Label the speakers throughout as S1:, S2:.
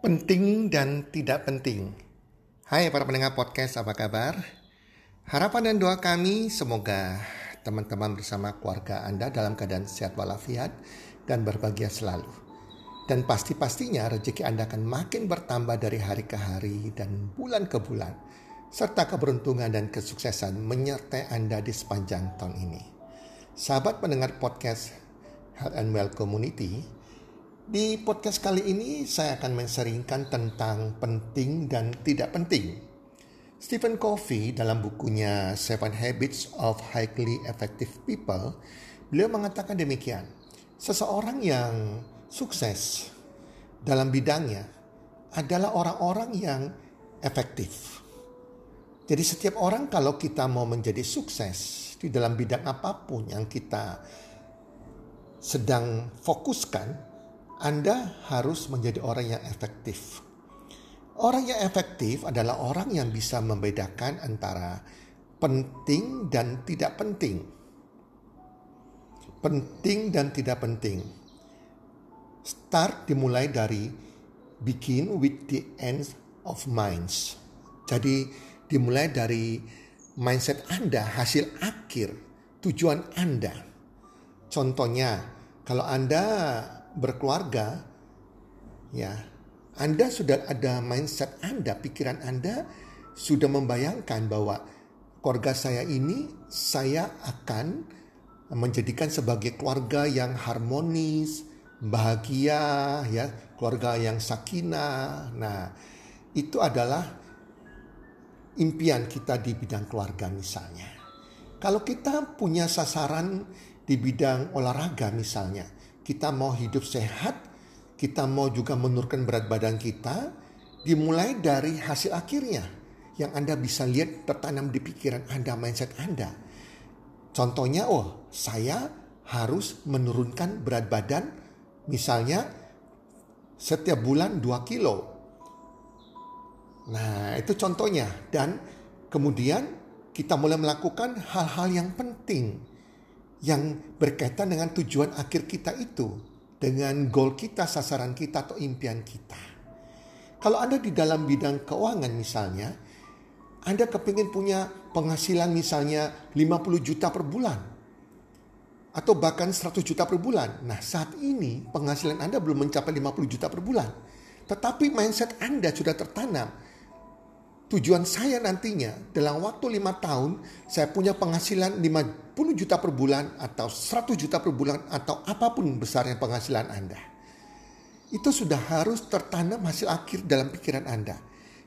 S1: Penting dan tidak penting. Hai para pendengar podcast, apa kabar? Harapan dan doa kami semoga teman-teman bersama keluarga Anda dalam keadaan sehat walafiat dan berbahagia selalu. Dan pasti-pastinya rezeki Anda akan makin bertambah dari hari ke hari dan bulan ke bulan. Serta keberuntungan dan kesuksesan menyertai Anda di sepanjang tahun ini. Sahabat pendengar podcast Health and Well Community, di podcast kali ini saya akan menseringkan tentang penting dan tidak penting. Stephen Covey dalam bukunya Seven Habits of Highly Effective People, beliau mengatakan demikian. Seseorang yang sukses dalam bidangnya adalah orang-orang yang efektif. Jadi setiap orang kalau kita mau menjadi sukses di dalam bidang apa pun yang kita sedang fokuskan, anda harus menjadi orang yang efektif. Orang yang efektif adalah orang yang bisa membedakan antara penting dan tidak penting. Penting dan tidak penting. Start dimulai dari begin with the end of minds. Jadi dimulai dari mindset Anda, hasil akhir, tujuan Anda. Contohnya, kalau Anda berkeluarga, ya, Anda sudah ada mindset Anda, pikiran Anda sudah membayangkan bahwa keluarga saya ini saya akan menjadikan sebagai keluarga yang harmonis, bahagia, ya, keluarga yang sakinah. Nah, itu adalah impian kita di bidang keluarga misalnya. Kalau kita punya sasaran di bidang olahraga misalnya, kita mau hidup sehat, kita mau juga menurunkan berat badan kita, dimulai dari hasil akhirnya yang Anda bisa lihat tertanam di pikiran Anda, mindset Anda. Contohnya, oh saya harus menurunkan berat badan misalnya setiap bulan 2 kilo. Nah itu contohnya dan kemudian kita mulai melakukan hal-hal yang penting yang berkaitan dengan tujuan akhir kita itu, dengan goal kita, sasaran kita atau impian kita. Kalau Anda di dalam bidang keuangan misalnya, Anda kepingin punya penghasilan misalnya 50 juta per bulan. Atau bahkan 100 juta per bulan. Nah saat ini penghasilan Anda belum mencapai 50 juta per bulan. Tetapi mindset Anda sudah tertanam tujuan saya nantinya dalam waktu lima tahun saya punya penghasilan 50 juta per bulan atau 100 juta per bulan atau apa pun besarnya penghasilan Anda. Itu sudah harus tertanam hasil akhir dalam pikiran Anda.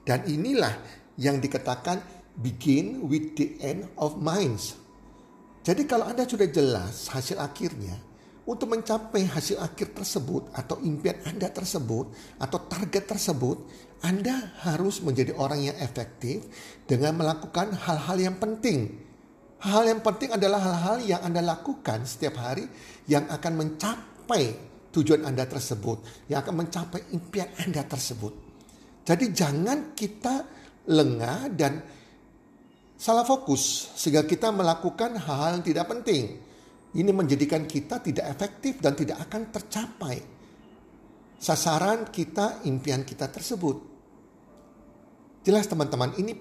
S1: Dan inilah yang dikatakan begin with the end of minds. Jadi kalau Anda sudah jelas hasil akhirnya, untuk mencapai hasil akhir tersebut atau impian Anda tersebut atau target tersebut, Anda harus menjadi orang yang efektif dengan melakukan hal-hal yang penting. Hal yang penting adalah hal-hal yang Anda lakukan setiap hari yang akan mencapai tujuan Anda tersebut, yang akan mencapai impian Anda tersebut. Jadi jangan kita lengah dan salah fokus sehingga kita melakukan hal-hal yang tidak penting. Ini menjadikan kita tidak efektif dan tidak akan tercapai sasaran kita, impian kita tersebut. Jelas teman-teman, ini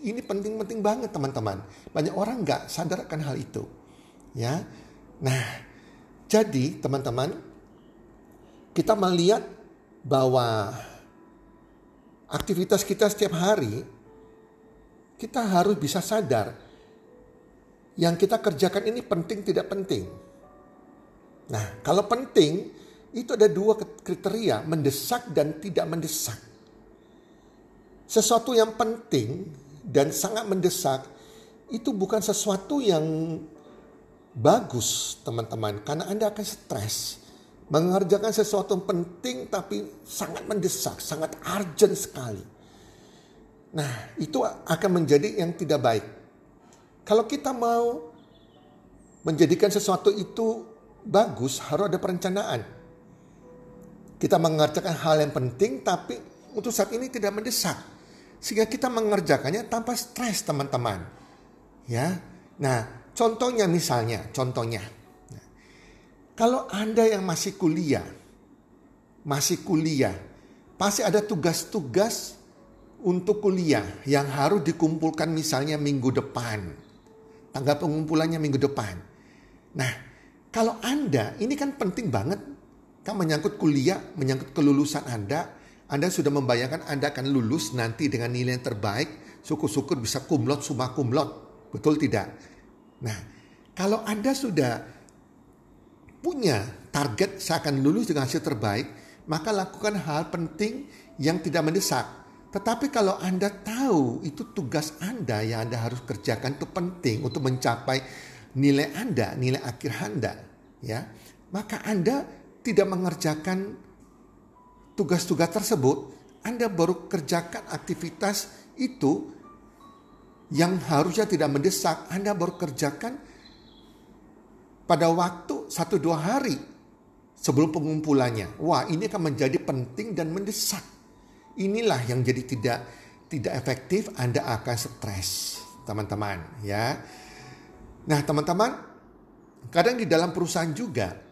S1: ini penting-penting banget teman-teman. Banyak orang nggak sadar akan hal itu. Ya, nah jadi teman-teman kita melihat bahwa aktivitas kita setiap hari kita harus bisa sadar yang kita kerjakan ini penting tidak penting. Nah, kalau penting itu ada dua kriteria, mendesak dan tidak mendesak. Sesuatu yang penting dan sangat mendesak itu bukan sesuatu yang bagus, teman-teman, karena Anda akan stres mengerjakan sesuatu yang penting tapi sangat mendesak, sangat urgent sekali. Nah, itu akan menjadi yang tidak baik. Kalau kita mau menjadikan sesuatu itu bagus, harus ada perencanaan. Kita mengerjakan hal yang penting tapi untuk saat ini tidak mendesak. Sehingga kita mengerjakannya tanpa stres teman-teman. Ya. Nah, contohnya misalnya, contohnya. kalau Anda yang masih kuliah, masih kuliah, pasti ada tugas-tugas untuk kuliah yang harus dikumpulkan misalnya minggu depan. Tanggal pengumpulannya minggu depan. Nah, kalau Anda, ini kan penting banget. Kan menyangkut kuliah, menyangkut kelulusan Anda. Anda sudah membayangkan Anda akan lulus nanti dengan nilai yang terbaik. Syukur-syukur bisa kumlot, summa kumlot. Betul tidak? Nah, kalau Anda sudah punya target saya akan lulus dengan hasil terbaik, maka lakukan hal penting yang tidak mendesak. Tetapi kalau Anda tahu itu tugas Anda yang Anda harus kerjakan itu penting untuk mencapai nilai Anda, nilai akhir Anda, ya. Maka Anda tidak mengerjakan tugas-tugas tersebut, Anda baru kerjakan aktivitas itu yang harusnya tidak mendesak, Anda baru kerjakan pada waktu satu dua hari sebelum pengumpulannya. Wah ini akan menjadi penting dan mendesak. Inilah yang jadi tidak tidak efektif, Anda akan stres, teman-teman. Ya, nah teman-teman, kadang di dalam perusahaan juga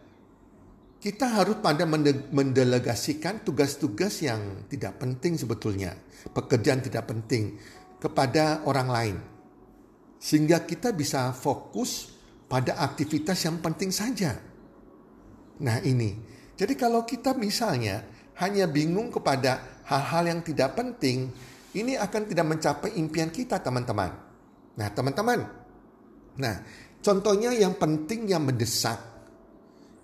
S1: kita harus pada mendelegasikan tugas-tugas yang tidak penting sebetulnya, pekerjaan tidak penting kepada orang lain, sehingga kita bisa fokus pada aktivitas yang penting saja. Nah ini, jadi kalau kita misalnya hanya bingung kepada hal-hal yang tidak penting, ini akan tidak mencapai impian kita teman-teman. Nah teman-teman, nah contohnya yang penting yang mendesak,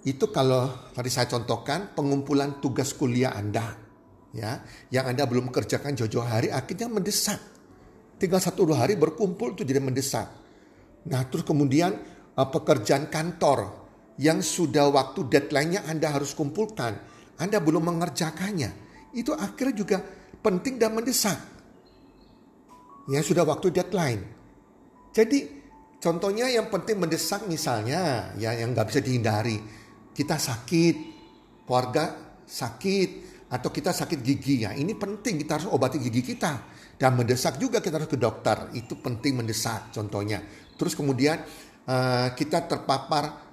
S1: itu kalau tadi saya contohkan pengumpulan tugas kuliah Anda, ya, yang Anda belum kerjakan jauh-jauh hari akhirnya mendesak. Tinggal satu dua hari berkumpul itu jadi mendesak. Nah terus kemudian uh, pekerjaan kantor yang sudah waktu deadline-nya Anda harus kumpulkan, Anda belum mengerjakannya, itu akhirnya juga penting dan mendesak. Ya sudah waktu deadline. Jadi contohnya yang penting mendesak misalnya ya yang nggak bisa dihindari. Kita sakit, keluarga sakit, atau kita sakit gigi ya ini penting kita harus obati gigi kita dan mendesak juga kita harus ke dokter itu penting mendesak contohnya terus kemudian uh, kita terpapar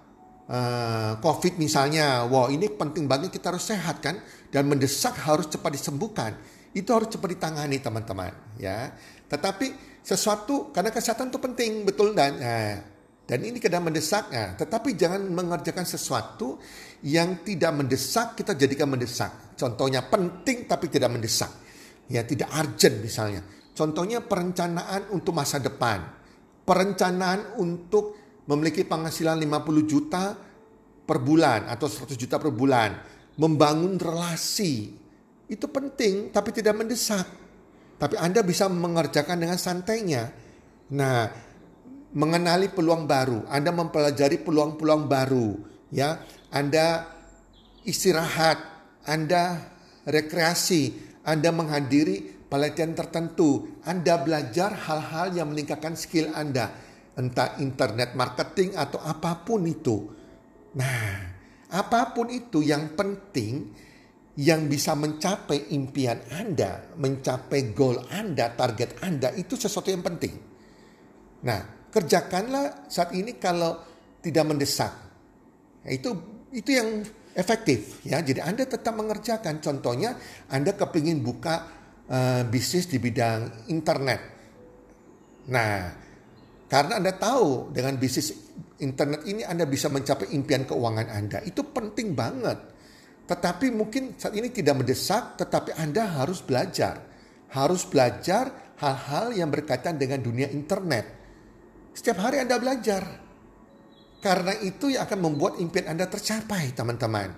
S1: uh, COVID misalnya, wow ini penting banget kita harus sehat kan dan mendesak harus cepat disembuhkan. Itu harus cepat ditangani teman-teman ya. Tetapi sesuatu karena kesehatan itu penting betul dan nah, dan ini kadang mendesak nah, tetapi jangan mengerjakan sesuatu yang tidak mendesak kita jadikan mendesak. Contohnya penting tapi tidak mendesak. Ya tidak urgent misalnya. Contohnya perencanaan untuk masa depan. Perencanaan untuk memiliki penghasilan 50 juta per bulan atau 100 juta per bulan, membangun relasi. Itu penting tapi tidak mendesak. Tapi Anda bisa mengerjakan dengan santainya. Nah, mengenali peluang baru, Anda mempelajari peluang-peluang baru, ya. Anda istirahat, Anda rekreasi, Anda menghadiri pelatihan tertentu, Anda belajar hal-hal yang meningkatkan skill Anda entah internet marketing atau apa pun itu. Nah, apa pun itu yang penting yang bisa mencapai impian Anda, mencapai goal Anda, target Anda itu sesuatu yang penting. Nah, kerjakanlah saat ini kalau tidak mendesak. Itu itu yang efektif ya. Jadi Anda tetap mengerjakan. Contohnya Anda kepingin buka uh, bisnis di bidang internet. Nah, karena Anda tahu dengan bisnis internet ini Anda bisa mencapai impian keuangan Anda. Itu penting banget. Tetapi mungkin saat ini tidak mendesak, tetapi Anda harus belajar. Harus belajar hal-hal yang berkaitan dengan dunia internet. Setiap hari Anda belajar. Karena itu yang akan membuat impian Anda tercapai, teman-teman.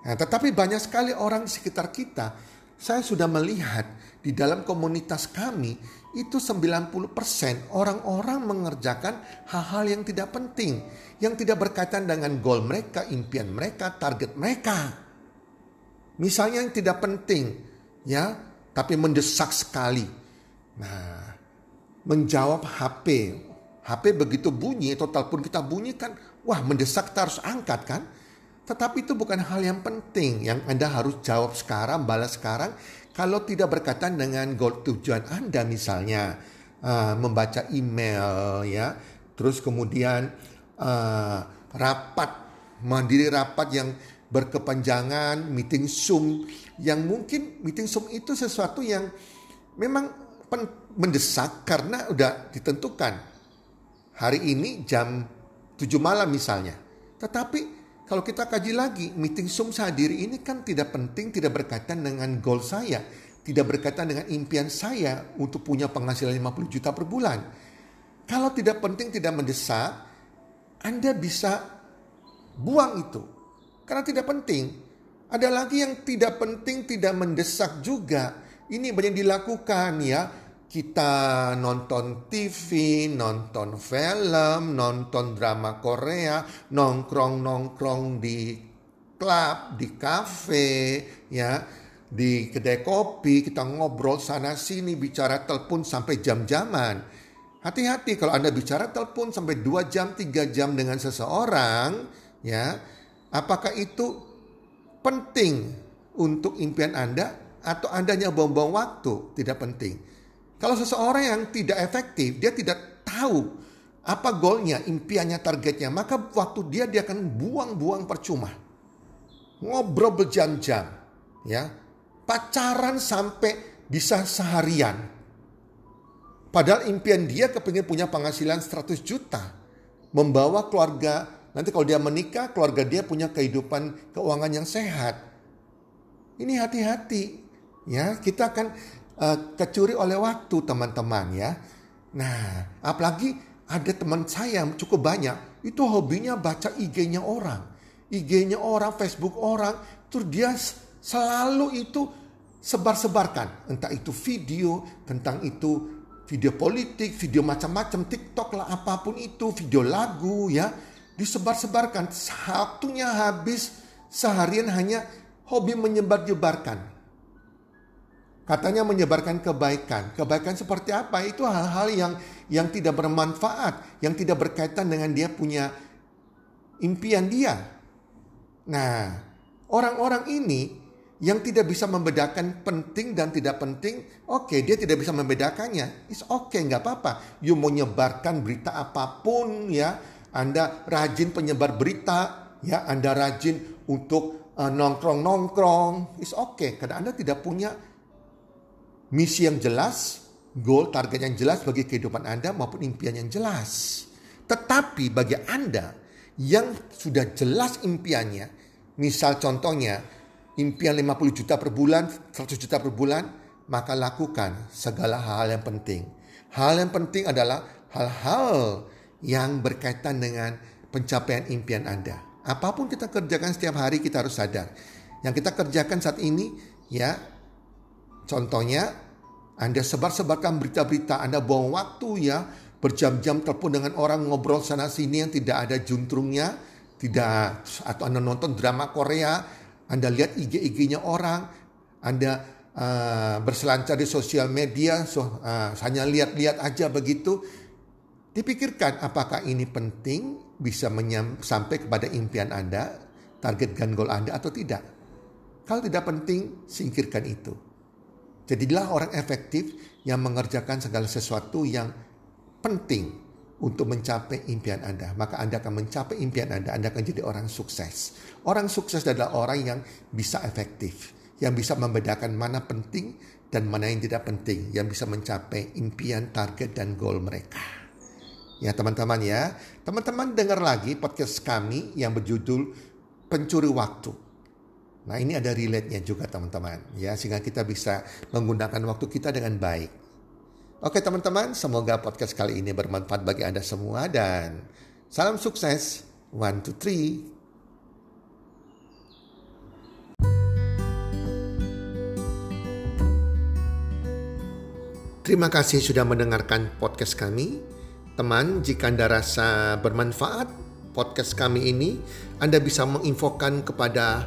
S1: Nah, tetapi banyak sekali orang di sekitar kita, saya sudah melihat di dalam komunitas kami itu 90% orang-orang mengerjakan hal-hal yang tidak penting, yang tidak berkaitan dengan goal mereka, impian mereka, target mereka. Misalnya yang tidak penting, ya, tapi mendesak sekali. Nah, menjawab HP. HP begitu bunyi atau telepon kita bunyikan, wah mendesak kita harus angkat kan? Tetapi itu bukan hal yang penting yang Anda harus jawab sekarang, balas sekarang kalau tidak berkaitan dengan goal tujuan Anda misalnya uh, membaca email ya, terus kemudian uh, rapat mandiri rapat yang berkepanjangan, meeting Zoom yang mungkin meeting Zoom itu sesuatu yang memang mendesak karena udah ditentukan. Hari ini jam 7 malam misalnya. Tetapi kalau kita kaji lagi, meeting Zoom saya diri ini kan tidak penting, tidak berkaitan dengan goal saya. Tidak berkaitan dengan impian saya untuk punya penghasilan 50 juta per bulan. Kalau tidak penting, tidak mendesak, Anda bisa buang itu. Karena tidak penting. Ada lagi yang tidak penting, tidak mendesak juga. Ini banyak dilakukan ya kita nonton TV, nonton film, nonton drama Korea, nongkrong-nongkrong di klub, di kafe, ya, di kedai kopi, kita ngobrol sana sini, bicara telepon sampai jam-jaman. Hati-hati kalau Anda bicara telepon sampai 2 jam, 3 jam dengan seseorang, ya, apakah itu penting untuk impian Anda atau Anda hanya buang-buang waktu? Tidak penting. Kalau seseorang yang tidak efektif, dia tidak tahu apa goalnya, impiannya, targetnya, maka waktu dia dia akan buang-buang percuma. Ngobrol berjam-jam, ya. Pacaran sampai bisa seharian. Padahal impian dia kepingin punya penghasilan 100 juta. Membawa keluarga, nanti kalau dia menikah, keluarga dia punya kehidupan keuangan yang sehat. Ini hati-hati. Ya, kita akan uh, kecuri oleh waktu teman-teman ya. Nah, apalagi ada teman saya yang cukup banyak, itu hobinya baca IG-nya orang. IG-nya orang, Facebook orang, terus dia selalu itu sebar-sebarkan. Entah itu video, tentang itu video politik, video macam-macam, TikTok lah, apa pun itu, video lagu ya. Disebar-sebarkan, waktunya habis seharian hanya hobi menyebar-jebarkan Katanya menyebarkan kebaikan. Kebaikan seperti apa? Itu hal-hal yang yang tidak bermanfaat, yang tidak berkaitan dengan dia punya impian dia. Nah, orang-orang ini yang tidak bisa membedakan penting dan tidak penting, oke okay, dia tidak bisa membedakannya. It's okay, nggak apa-apa. You mau nyebarkan berita apa pun ya, Anda rajin penyebar berita, ya Anda rajin untuk uh, nongkrong-nongkrong, it's okay. Karena Anda tidak punya misi yang jelas, goal, target yang jelas bagi kehidupan Anda maupun impian yang jelas. Tetapi bagi Anda yang sudah jelas impiannya, misal contohnya impian 50 juta per bulan, 100 juta per bulan, maka lakukan segala hal yang penting. Hal yang penting adalah hal-hal yang berkaitan dengan pencapaian impian Anda. Apa pun kita kerjakan setiap hari kita harus sadar. Yang kita kerjakan saat ini ya Contohnya, Anda sebar-sebarkan berita-berita, Anda buang waktu ya, berjam-jam telepon dengan orang ngobrol sana sini yang tidak ada juntrungnya, tidak atau Anda nonton drama Korea, Anda lihat IG-IG-nya orang, Anda uh, berselancar di sosial media, so, uh, hanya lihat-lihat aja begitu. Dipikirkan apakah ini penting bisa menyam, sampai kepada impian Anda, target dan goal Anda atau tidak. Kalau tidak penting, singkirkan itu. Jadilah orang efektif yang mengerjakan segala sesuatu yang penting untuk mencapai impian Anda. Maka Anda akan mencapai impian Anda, Anda akan jadi orang sukses. Orang sukses adalah orang yang bisa efektif, yang bisa membedakan mana penting dan mana yang tidak penting, yang bisa mencapai impian, target, dan goal mereka. Ya teman-teman ya, teman-teman dengar lagi podcast kami yang berjudul Pencuri Waktu. Nah ini ada relate-nya juga teman-teman ya sehingga kita bisa menggunakan waktu kita dengan baik. Oke teman-teman, semoga podcast kali ini bermanfaat bagi Anda semua dan salam sukses. One, two, three. Terima kasih sudah mendengarkan podcast kami. Teman, jika Anda rasa bermanfaat podcast kami ini, Anda bisa menginfokan kepada